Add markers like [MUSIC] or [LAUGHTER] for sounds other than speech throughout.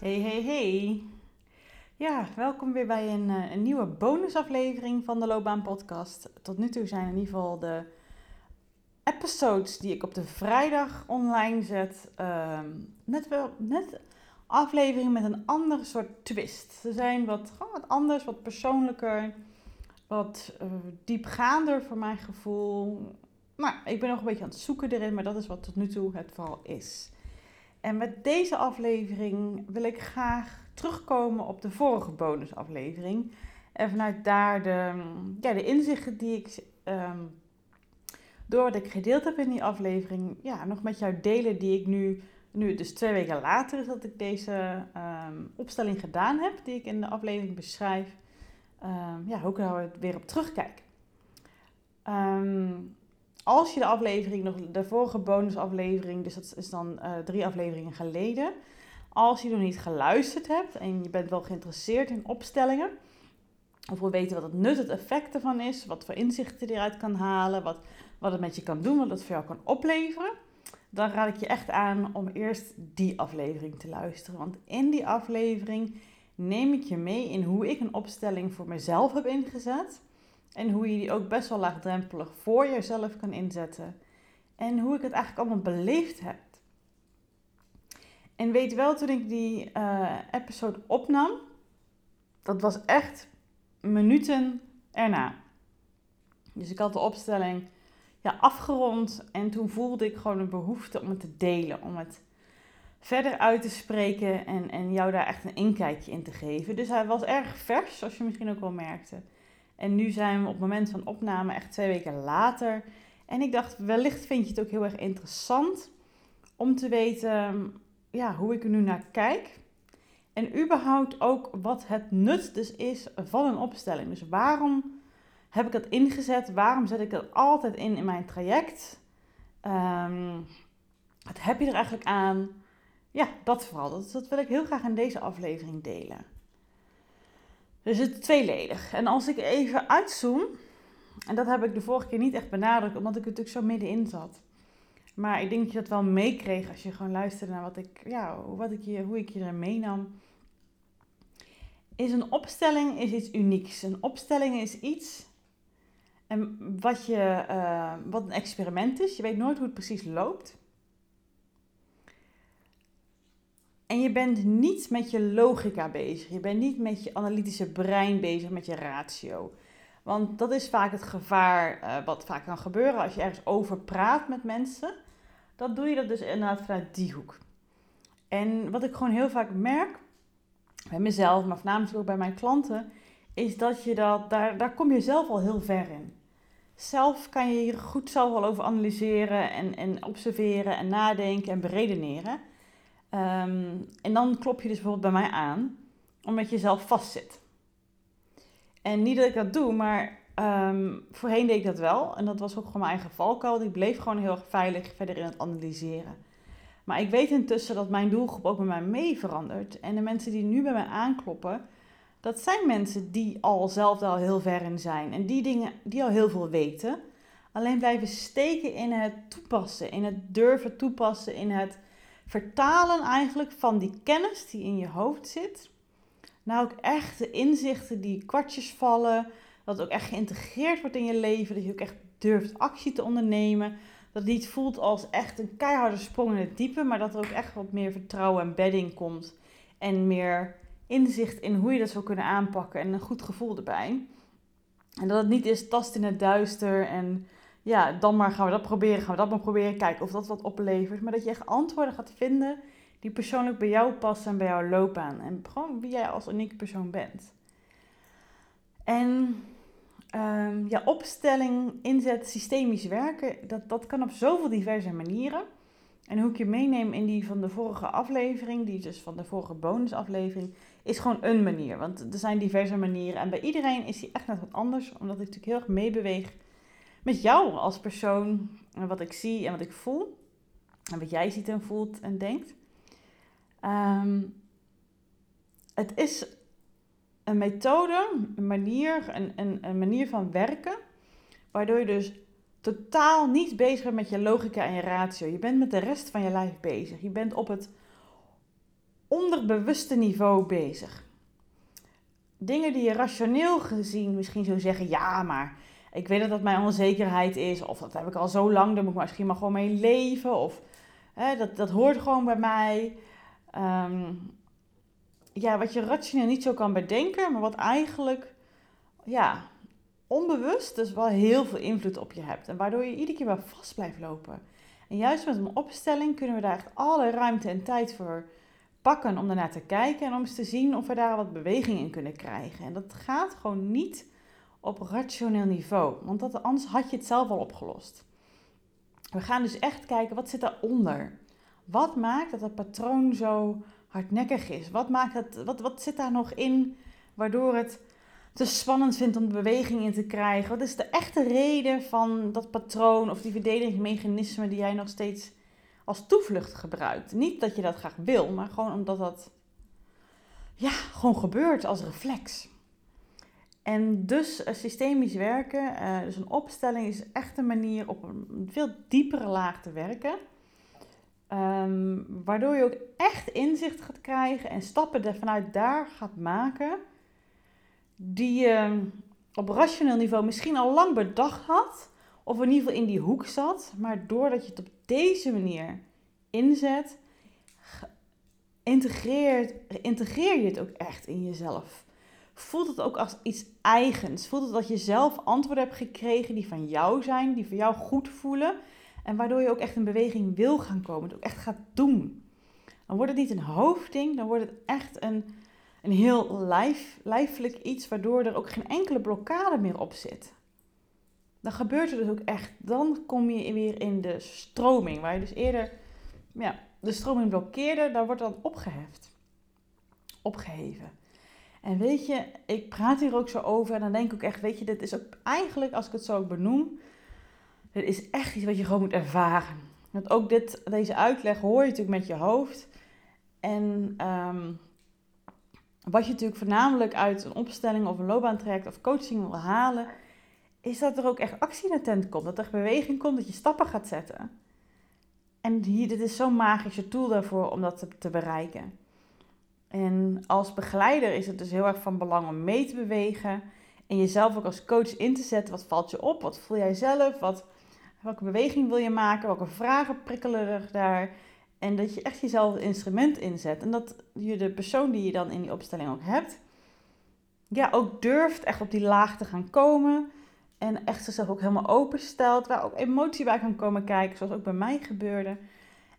Hey, hey, hey. Ja, welkom weer bij een, eh, een nieuwe bonusaflevering van de Loopbaan Podcast. Tot nu toe zijn in ieder geval de episodes die ik op de vrijdag online zet, ehm, net wel net afleveringen met een andere soort twist. Ze zijn wat, wat anders, wat persoonlijker, wat uh, diepgaander voor mijn gevoel. Maar ik ben nog een beetje aan het zoeken erin, maar dat is wat tot nu toe het vooral is. En met deze aflevering wil ik graag terugkomen op de vorige bonusaflevering. En vanuit daar de, ja, de inzichten die ik ehm, door wat ik gedeeld heb in die aflevering, ja, nog met jou delen die ik nu, nu dus twee weken later is dat ik deze ehm, opstelling gedaan heb, die ik in de aflevering beschrijf, um, ja, hoe ik er weer op terugkijk. Um, als je de aflevering, nog de vorige bonusaflevering, dus dat is dan uh, drie afleveringen geleden. Als je nog niet geluisterd hebt en je bent wel geïnteresseerd in opstellingen, of wil weten wat het nut, het effect ervan is, wat voor inzichten je eruit kan halen, wat, wat het met je kan doen, wat het voor jou kan opleveren, dan raad ik je echt aan om eerst die aflevering te luisteren. Want in die aflevering neem ik je mee in hoe ik een opstelling voor mezelf heb ingezet en hoe je die ook best wel laagdrempelig voor jezelf kan inzetten. En hoe ik het eigenlijk allemaal beleefd heb. En weet wel, toen ik die uh, episode opnam, dat was echt minuten erna. Dus ik had de opstelling ja, afgerond en toen voelde ik gewoon een behoefte om het te delen, om het verder uit te spreken en, en jou daar echt een inkijkje in te geven. Dus hij was erg vers, zoals je misschien ook wel merkte. En nu zijn we op het moment van opname echt twee weken later. En ik dacht, wellicht vind je het ook heel erg interessant om te weten ja, hoe ik er nu naar kijk. En überhaupt ook wat het nut dus is van een opstelling. Dus waarom heb ik dat ingezet? Waarom zet ik dat altijd in in mijn traject? Um, wat heb je er eigenlijk aan? Ja, dat vooral. Dat wil ik heel graag in deze aflevering delen. Dus het tweeledig. En als ik even uitzoom, en dat heb ik de vorige keer niet echt benadrukt, omdat ik er natuurlijk zo middenin zat. Maar ik denk dat je dat wel meekreeg als je gewoon luisterde naar wat ik, ja, wat ik je, hoe ik je erin meenam. Is een opstelling is iets unieks. Een opstelling is iets en wat, je, uh, wat een experiment is. Je weet nooit hoe het precies loopt. En je bent niet met je logica bezig. Je bent niet met je analytische brein bezig, met je ratio. Want dat is vaak het gevaar uh, wat vaak kan gebeuren als je ergens over praat met mensen. Dan doe je dat dus inderdaad vanuit die hoek. En wat ik gewoon heel vaak merk, bij mezelf, maar voornamelijk ook bij mijn klanten, is dat je dat, daar, daar kom je zelf al heel ver in. Zelf kan je hier goed zelf al over analyseren en, en observeren en nadenken en beredeneren. Um, en dan klop je dus bijvoorbeeld bij mij aan, omdat je zelf vastzit. En niet dat ik dat doe, maar um, voorheen deed ik dat wel. En dat was ook gewoon mijn eigen valkuil. Ik bleef gewoon heel erg veilig verder in het analyseren. Maar ik weet intussen dat mijn doelgroep ook bij mij mee verandert. En de mensen die nu bij mij aankloppen, dat zijn mensen die al zelf al heel ver in zijn. En die dingen, die al heel veel weten. Alleen blijven steken in het toepassen, in het durven toepassen, in het vertalen eigenlijk van die kennis die in je hoofd zit, naar ook echt de inzichten die kwartjes vallen, dat het ook echt geïntegreerd wordt in je leven, dat je ook echt durft actie te ondernemen, dat het niet voelt als echt een keiharde sprong in het diepe, maar dat er ook echt wat meer vertrouwen en bedding komt en meer inzicht in hoe je dat zou kunnen aanpakken en een goed gevoel erbij. En dat het niet is tast in het duister en ja, dan maar gaan we dat proberen, gaan we dat maar proberen, kijken of dat wat oplevert. Maar dat je echt antwoorden gaat vinden die persoonlijk bij jou passen en bij jouw loopbaan. En gewoon wie jij als unieke persoon bent. En um, ja, opstelling, inzet, systemisch werken, dat, dat kan op zoveel diverse manieren. En hoe ik je meeneem in die van de vorige aflevering, die dus van de vorige bonusaflevering, is gewoon een manier. Want er zijn diverse manieren en bij iedereen is die echt net wat anders, omdat ik natuurlijk heel erg meebeweeg met jou als persoon en wat ik zie en wat ik voel. En wat jij ziet en voelt en denkt. Um, het is een methode, een manier, een, een, een manier van werken, waardoor je dus totaal niet bezig bent met je logica en je ratio. Je bent met de rest van je lijf bezig. Je bent op het onderbewuste niveau bezig. Dingen die je rationeel gezien misschien zo zeggen, ja, maar ik weet dat dat mijn onzekerheid is, of dat heb ik al zo lang, daar moet ik misschien maar gewoon mee leven, of hè, dat, dat hoort gewoon bij mij. Ehm, ja, wat je rationeel niet zo kan bedenken, maar wat eigenlijk, ja, onbewust dus wel heel veel invloed op je hebt. En waardoor je iedere keer wel vast blijft lopen. En juist met een opstelling kunnen we daar echt alle ruimte en tijd voor pakken om daarnaar te kijken en om eens te zien of we daar wat beweging in kunnen krijgen. En dat gaat gewoon niet op rationeel niveau, want dat, anders had je het zelf al opgelost. We gaan dus echt kijken, wat zit daaronder? Wat maakt dat het patroon zo hardnekkig is? Wat, maakt het, wat, wat zit daar nog in waardoor het te spannend vindt om de beweging in te krijgen? Wat is de echte reden van dat patroon of die verdedigingsmechanismen die jij nog steeds als toevlucht gebruikt? Niet dat je dat graag wil, maar gewoon omdat dat ja, gewoon gebeurt als reflex. En dus uh, systemisch werken, uh, dus een opstelling is echt een manier op een veel diepere laag te werken. Um, waardoor je ook echt inzicht gaat krijgen en stappen er vanuit daar gaat maken die je op rationeel niveau misschien al lang bedacht had, of in ieder geval in die hoek zat, maar doordat je het op deze manier inzet, integreert, integreer je het ook echt in jezelf. Voelt het ook als iets eigens. Voelt het dat je zelf antwoorden hebt gekregen die van jou zijn, die voor jou goed voelen. En waardoor je ook echt in beweging wil gaan komen, het ook echt gaat doen. Dan wordt het niet een hoofdding, dan wordt het echt een, een heel lijf, lijfelijk iets, waardoor er ook geen enkele blokkade meer op zit. Dan gebeurt er dus ook echt, dan kom je weer in de stroming, waar je dus eerder ja, de stroming blokkeerde, daar wordt dan opgeheft. Opgeheven. En weet je, ik praat hier ook zo over en dan denk ik ook echt, weet je, dit is ook eigenlijk, als ik het zo benoem, dit is echt iets wat je gewoon moet ervaren. Want ook dit, deze uitleg hoor je natuurlijk met je hoofd. En um, wat je natuurlijk voornamelijk uit een opstelling of een loopbaantraject of coaching wil halen, is dat er ook echt actie naar tent komt. Dat er beweging komt, dat je stappen gaat zetten. En hier, dit is zo'n magische tool daarvoor om dat te bereiken. En als begeleider is het dus heel erg van belang om mee te bewegen. En jezelf ook als coach in te zetten. Wat valt je op? Wat voel jij zelf? Wat, welke beweging wil je maken? Welke vragen prikkelen er daar? En dat je echt jezelf het instrument inzet. En dat je de persoon die je dan in die opstelling ook hebt, ja, ook durft echt op die laag te gaan komen. En echt zichzelf ook helemaal openstelt. Waar ook emotie bij kan komen kijken, zoals ook bij mij gebeurde.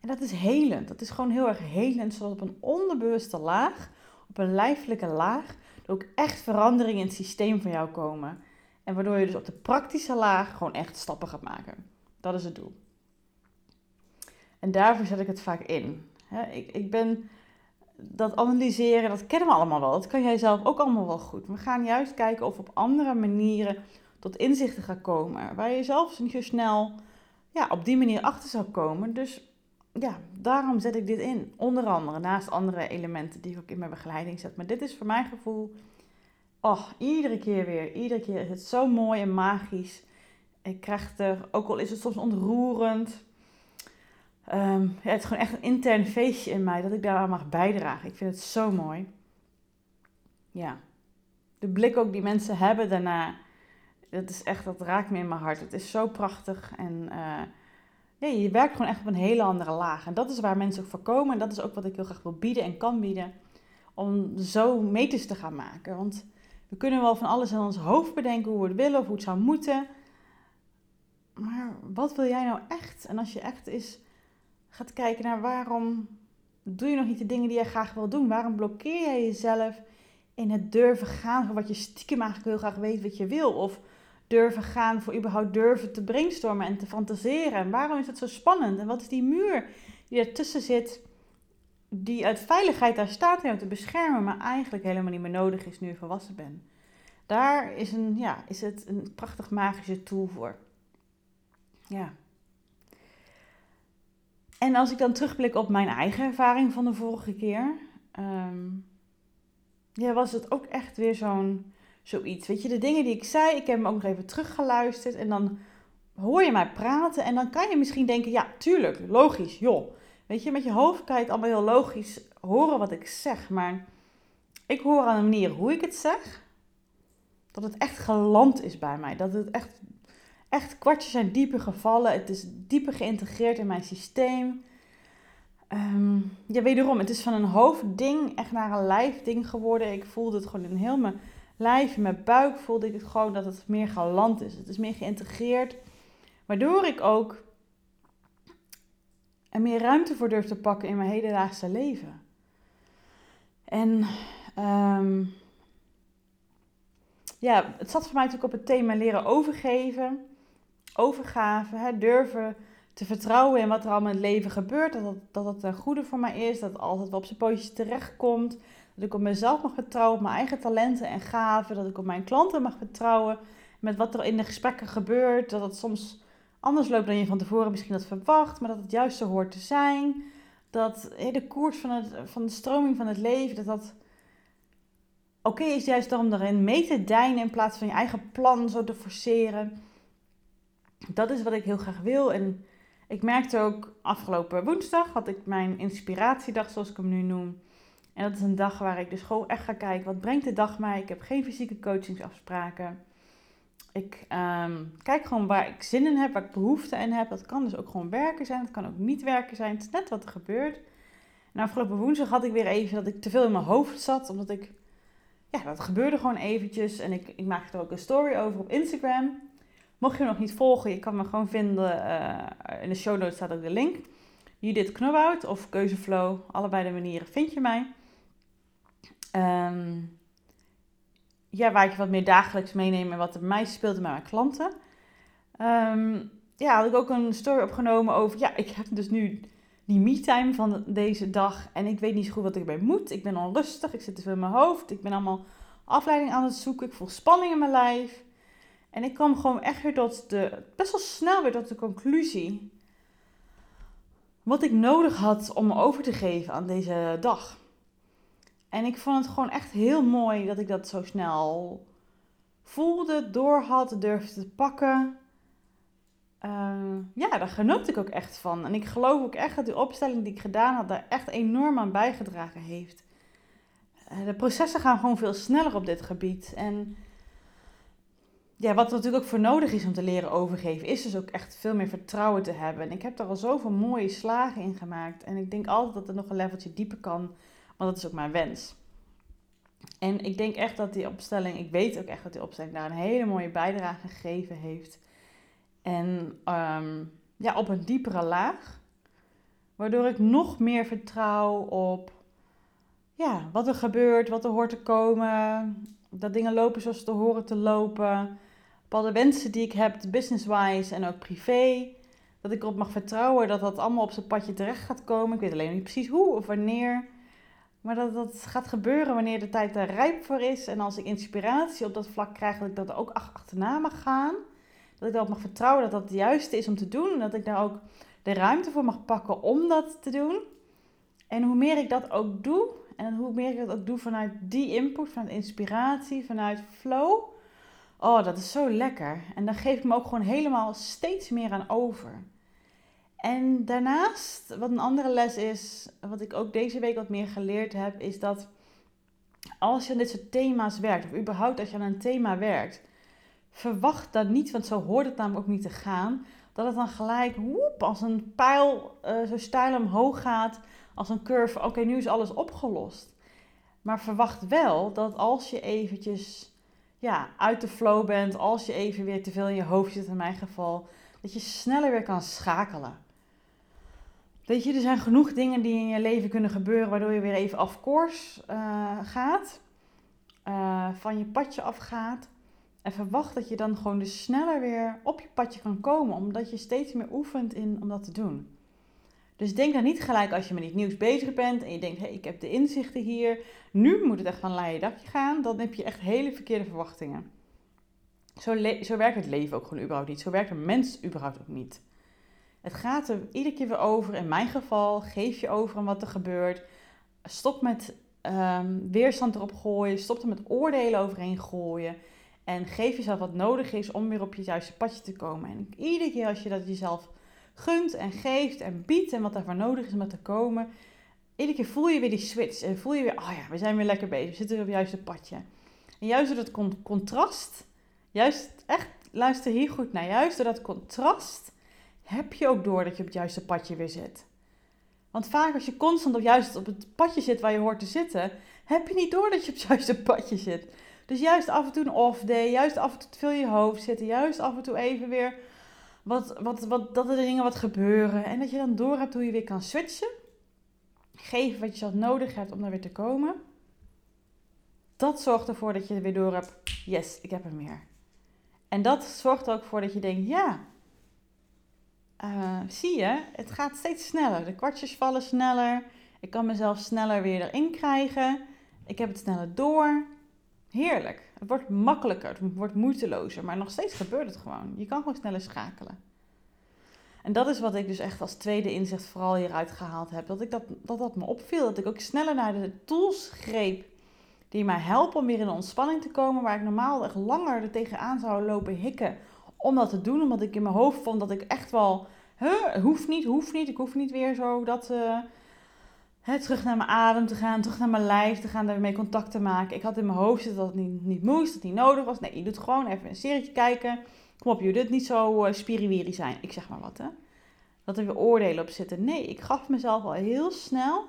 En dat is helend. Dat is gewoon heel erg helend, zodat op een onderbewuste laag, op een lijfelijke laag, er ook echt veranderingen in het systeem van jou komen. En waardoor je dus op de praktische laag gewoon echt stappen gaat maken. Dat is het doel. En daarvoor zet ik het vaak in. ik, ik ben dat analyseren, dat kennen we allemaal wel. Dat kan jij zelf ook allemaal wel goed. We gaan juist kijken of op andere manieren tot inzichten gaan komen. Waar je zelf niet zo snel ja, op die manier achter zou komen. Dus ja, daarom zet ik dit in. Onder andere, naast andere elementen die ik ook in mijn begeleiding zet. Maar dit is voor mijn gevoel, oh, iedere keer weer. Iedere keer is het zo mooi en magisch. Ik krijg er, ook al is het soms ontroerend Ehm, het gewoon echt een intern feestje in mij dat ik daar aan mag bijdragen. Ik vind het zo mooi. Ja. De blik ook die mensen hebben daarna, dat is echt, dat raakt me in mijn hart. Het is zo prachtig en uh, ja, je werkt gewoon echt op een hele andere laag. En dat is waar mensen ook voor komen en dat is ook wat ik heel graag wil bieden en kan bieden. Om zo meters te gaan maken. Want we kunnen wel van alles in ons hoofd bedenken hoe we het willen of hoe het zou moeten. Maar wat wil jij nou echt? En als je echt is gaat kijken naar waarom doe je nog niet de dingen die je graag wil doen? Waarom blokkeer jij jezelf in het durven gaan wat je stiekem eigenlijk heel graag weet wat je wil? Of durven gaan voor überhaupt durven te brainstormen en te fantaseren? En waarom is het zo spannend? En wat is die muur die ertussen zit, die uit veiligheid daar staat om te beschermen, maar eigenlijk helemaal niet meer nodig is nu je volwassen bent? Daar is, een, ja, is het een prachtig magische tool voor. Ja. En als ik dan terugblik op mijn eigen ervaring van de vorige keer, ehm, ja, was het ook echt weer zo'n zoiets. Weet je, de dingen die ik zei, ik heb hem ook nog even teruggeluisterd en dan hoor je mij praten en dan kan je misschien denken, ja, tuurlijk, logisch, joh. Weet je, met je hoofd kan je het allemaal heel logisch horen wat ik zeg. Maar ik hoor aan de manier hoe ik het zeg, dat het echt geland is bij mij. Dat het echt, echt kwartjes zijn dieper gevallen. Het is dieper geïntegreerd in mijn systeem. Um, ja, wederom, het is van een hoofdding echt naar een lijfding geworden. Ik voelde het gewoon in heel mijn lijf, in mijn buik voelde ik het gewoon dat het meer geland is. Het is meer geïntegreerd. Waardoor ik ook er meer ruimte voor durf te pakken in mijn hedendaagse leven. En um, ja, het zat voor mij natuurlijk op het thema leren overgeven, overgave, hè, durven te vertrouwen in wat er allemaal in het leven gebeurt. Dat het, dat het goede voor mij is, dat het altijd wel op zijn pootjes terechtkomt. Dat ik op mezelf mag vertrouwen, op mijn eigen talenten en gaven. Dat ik op mijn klanten mag vertrouwen met wat er in de gesprekken gebeurt. Dat het soms anders loopt dan je van tevoren misschien had verwacht, maar dat het juist zo hoort te zijn. Dat de koers van, het, van de stroming van het leven, dat dat oké is juist om erin mee te dijnen in plaats van je eigen plan zo te forceren. Dat is wat ik heel graag wil. En ik merkte ook afgelopen woensdag had ik mijn inspiratiedag, zoals ik hem nu noem. En dat is een dag waar ik dus gewoon echt ga kijken, wat brengt de dag mij? Ik heb geen fysieke coachingsafspraken. Ik ehm, kijk gewoon waar ik zin in heb, waar ik behoefte in heb. Dat kan dus ook gewoon werken zijn, het kan ook niet werken zijn. Het is net wat er gebeurt. En afgelopen woensdag had ik weer even dat ik te veel in mijn hoofd zat, omdat ik ja, dat gebeurde gewoon eventjes. En ik, ik er ook een story over op Instagram. Mocht je me nog niet volgen, je kan me gewoon vinden. Uh, in de show notes staat ook de link. Judith Knobhout of Keuzeflow. Allebei de manieren vind je mij. Um, ja, waar ik wat meer dagelijks meeneem en wat er mij speelt met mijn klanten. Um, ja, had ik ook een story opgenomen over. Ja, ik heb dus nu die me-time van deze dag. En ik weet niet zo goed wat ik erbij moet. Ik ben onrustig, ik zit te veel in mijn hoofd. Ik ben allemaal afleiding aan het zoeken. Ik voel spanning in mijn lijf. En ik kwam gewoon echt weer tot de, best wel snel weer tot de conclusie. Wat ik nodig had om me over te geven aan deze dag. En ik vond het gewoon echt heel mooi dat ik dat zo snel voelde, doorhad, durfde te pakken. Uh, ja, daar genoot ik ook echt van. En ik geloof ook echt dat die opstelling die ik gedaan had, daar echt enorm aan bijgedragen heeft. Uh, de processen gaan gewoon veel sneller op dit gebied. En ja, wat er natuurlijk ook voor nodig is om te leren overgeven, is dus ook echt veel meer vertrouwen te hebben. En ik heb daar al zoveel mooie slagen in gemaakt. En ik denk altijd dat het nog een leveltje dieper kan, want dat is ook mijn wens. En ik denk echt dat die opstelling, ik weet ook echt dat die opstelling daar een hele mooie bijdrage gegeven heeft. En ehm, ja, op een diepere laag. Waardoor ik nog meer vertrouw op ja, wat er gebeurt, wat er hoort te komen. Dat dingen lopen zoals ze horen te lopen. Bepaalde wensen die ik heb, business-wise en ook privé. Dat ik erop mag vertrouwen dat dat allemaal op zijn padje terecht gaat komen. Ik weet alleen niet precies hoe of wanneer. Maar dat dat gaat gebeuren wanneer de tijd er rijp voor is. En als ik inspiratie op dat vlak krijg, dat ik dat ook achterna mag gaan. Dat ik daarop mag vertrouwen dat dat het juiste is om te doen. En dat ik daar ook de ruimte voor mag pakken om dat te doen. En hoe meer ik dat ook doe, en hoe meer ik dat ook doe vanuit die input, vanuit inspiratie, vanuit flow. Oh, dat is zo lekker. En dan geef ik me ook gewoon helemaal steeds meer aan over. En daarnaast, wat een andere les is, wat ik ook deze week wat meer geleerd heb, is dat als je aan dit soort thema's werkt, of überhaupt als je aan een thema werkt, verwacht dan niet, want zo hoort het namelijk ook niet te gaan, dat het dan gelijk woep, als een pijl uh, zo stijl omhoog gaat, als een curve, oké, nu is alles opgelost. Maar verwacht wel dat als je eventjes ja, uit de flow bent, als je even weer te veel in je hoofd zit in mijn geval, dat je sneller weer kan schakelen. Weet je, er zijn genoeg dingen die in je leven kunnen gebeuren waardoor je weer even af course uh, gaat, uh, van je padje afgaat. En verwacht dat je dan gewoon dus sneller weer op je padje kan komen, omdat je steeds meer oefent in om dat te doen. Dus denk dan niet gelijk als je met iets nieuws bezig bent en je denkt, hé, ik heb de inzichten hier, nu moet het echt van leien dakje gaan. Dan heb je echt hele verkeerde verwachtingen. Zo, zo werkt het leven ook gewoon überhaupt niet. Zo werkt een mens überhaupt ook niet. Het gaat er iedere keer weer over. In mijn geval, geef je over aan wat er gebeurt. Stop met um, weerstand erop gooien. Stop er met oordelen overheen gooien. En geef jezelf wat nodig is om weer op je juiste padje te komen. En iedere keer als je dat jezelf gunt en geeft en biedt en wat daarvoor nodig is om te komen. Iedere keer voel je weer die switch en voel je weer, oh ja, we zijn weer lekker bezig, we zitten weer op het juiste padje. En juist door dat contrast, juist echt, luister hier goed naar, juist door dat contrast heb je ook door dat je op het juiste padje weer zit. Want vaak als je constant op, juist op het padje zit waar je hoort te zitten, heb je niet door dat je op het juiste padje zit. Dus juist af en toe een off day, juist af en toe veel je hoofd zitten, juist af en toe even weer wat, wat, wat, dat er dingen wat gebeuren. En dat je dan door hebt hoe je weer kan switchen. Geven wat je zelf nodig hebt om daar weer te komen. Dat zorgt ervoor dat je weer door hebt, yes, ik heb er meer. En dat zorgt er ook voor dat je denkt, ja, uh, zie je, het gaat steeds sneller. De kwartjes vallen sneller. Ik kan mezelf sneller weer erin krijgen. Ik heb het sneller door. Heerlijk. Het wordt makkelijker, het wordt moeitelozer, maar nog steeds gebeurt het gewoon. Je kan gewoon sneller schakelen. En dat is wat ik dus echt als tweede inzicht vooral hieruit gehaald heb. Dat, ik dat, dat dat me opviel. Dat ik ook sneller naar de tools greep die mij helpen om weer in de ontspanning te komen. Waar ik normaal echt langer er tegenaan zou lopen hikken om dat te doen. Omdat ik in mijn hoofd vond dat ik echt wel, huh, hoeft niet, hoeft niet. Ik hoef niet weer zo dat, uh, hè, terug naar mijn adem te gaan, terug naar mijn lijf te gaan, daarmee contact te maken. Ik had in mijn hoofd zitten dat het niet, niet moest, dat het niet nodig was. Nee, je doet gewoon even een serietje kijken. Kom op, je doet niet zo uh, spiriwiri zijn. Ik zeg maar wat, hè. Dat er weer oordelen op zitten. Nee, ik gaf mezelf al heel snel.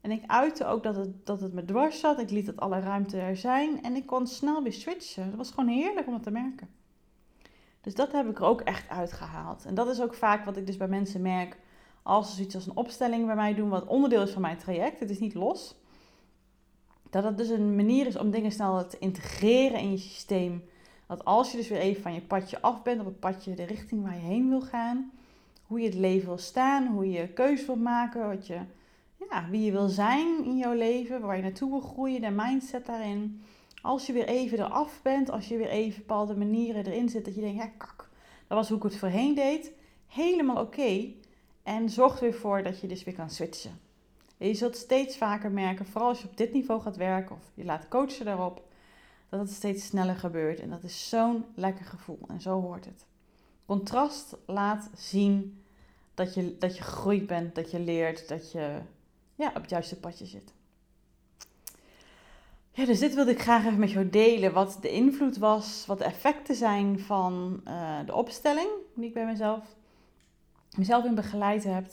En ik uitte ook dat het, dat het me dwars zat. Ik liet het alle ruimte er zijn. En ik kon snel weer switchen. Het was gewoon heerlijk om het te merken. Dus dat heb ik er ook echt uitgehaald. En dat is ook vaak wat ik dus bij mensen merk als ze zoiets als een opstelling bij mij doen, wat onderdeel is van mijn traject. Het is niet los. Dat het dus een manier is om dingen snel te integreren in je systeem. Dat als je dus weer even van je padje af bent, op het padje de richting waar je heen wil gaan, hoe je het leven wil staan, hoe je keuze wilt maken, wat je, ja, wie je wil zijn in jouw leven, waar je naartoe wil groeien, de mindset daarin. Als je weer even eraf bent, als je weer even bepaalde manieren erin zit, dat je denkt, ja kak, dat was hoe ik het voorheen deed, helemaal oké. En zorg er weer voor dat je dus weer kan switchen. En je zult steeds vaker merken, vooral als je op dit niveau gaat werken of je laat coachen daarop, dat het steeds sneller gebeurt. En dat is zo'n lekker gevoel en zo hoort het. Contrast laat zien dat je, dat je groeit bent, dat je leert, dat je ja, op het juiste padje zit. Ja, dus dit wilde ik graag even met jou delen. Wat de invloed was, wat de effecten zijn van uh, de opstelling die ik bij mezelf, mezelf in begeleid heb.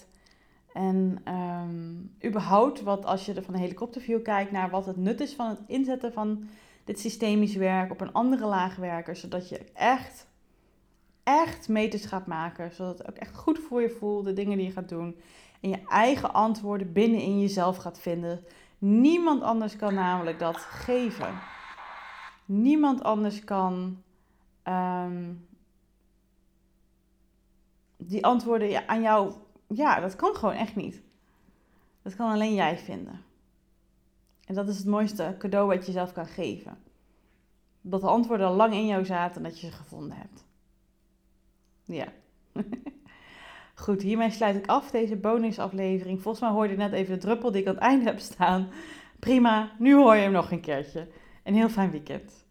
En um, überhaupt, wat als je er van een helikopterview kijkt naar wat het nut is van het inzetten van dit systemisch werk op een andere laag werken. Zodat je echt, echt meters gaat maken. Zodat het ook echt goed voor je voelt, de dingen die je gaat doen. En je eigen antwoorden binnen in jezelf gaat vinden. Niemand anders kan namelijk dat geven. Niemand anders kan um, die antwoorden aan jou. Ja, dat kan gewoon echt niet. Dat kan alleen jij vinden. En dat is het mooiste cadeau wat je zelf kan geven. Dat de antwoorden al lang in jou zaten en dat je ze gevonden hebt. Ja. [LAUGHS] Goed, hiermee sluit ik af deze bonusaflevering. Volgens mij hoorde je net even de druppel die ik aan het einde heb staan. Prima, nu hoor je hem nog een keertje. Een heel fijn weekend.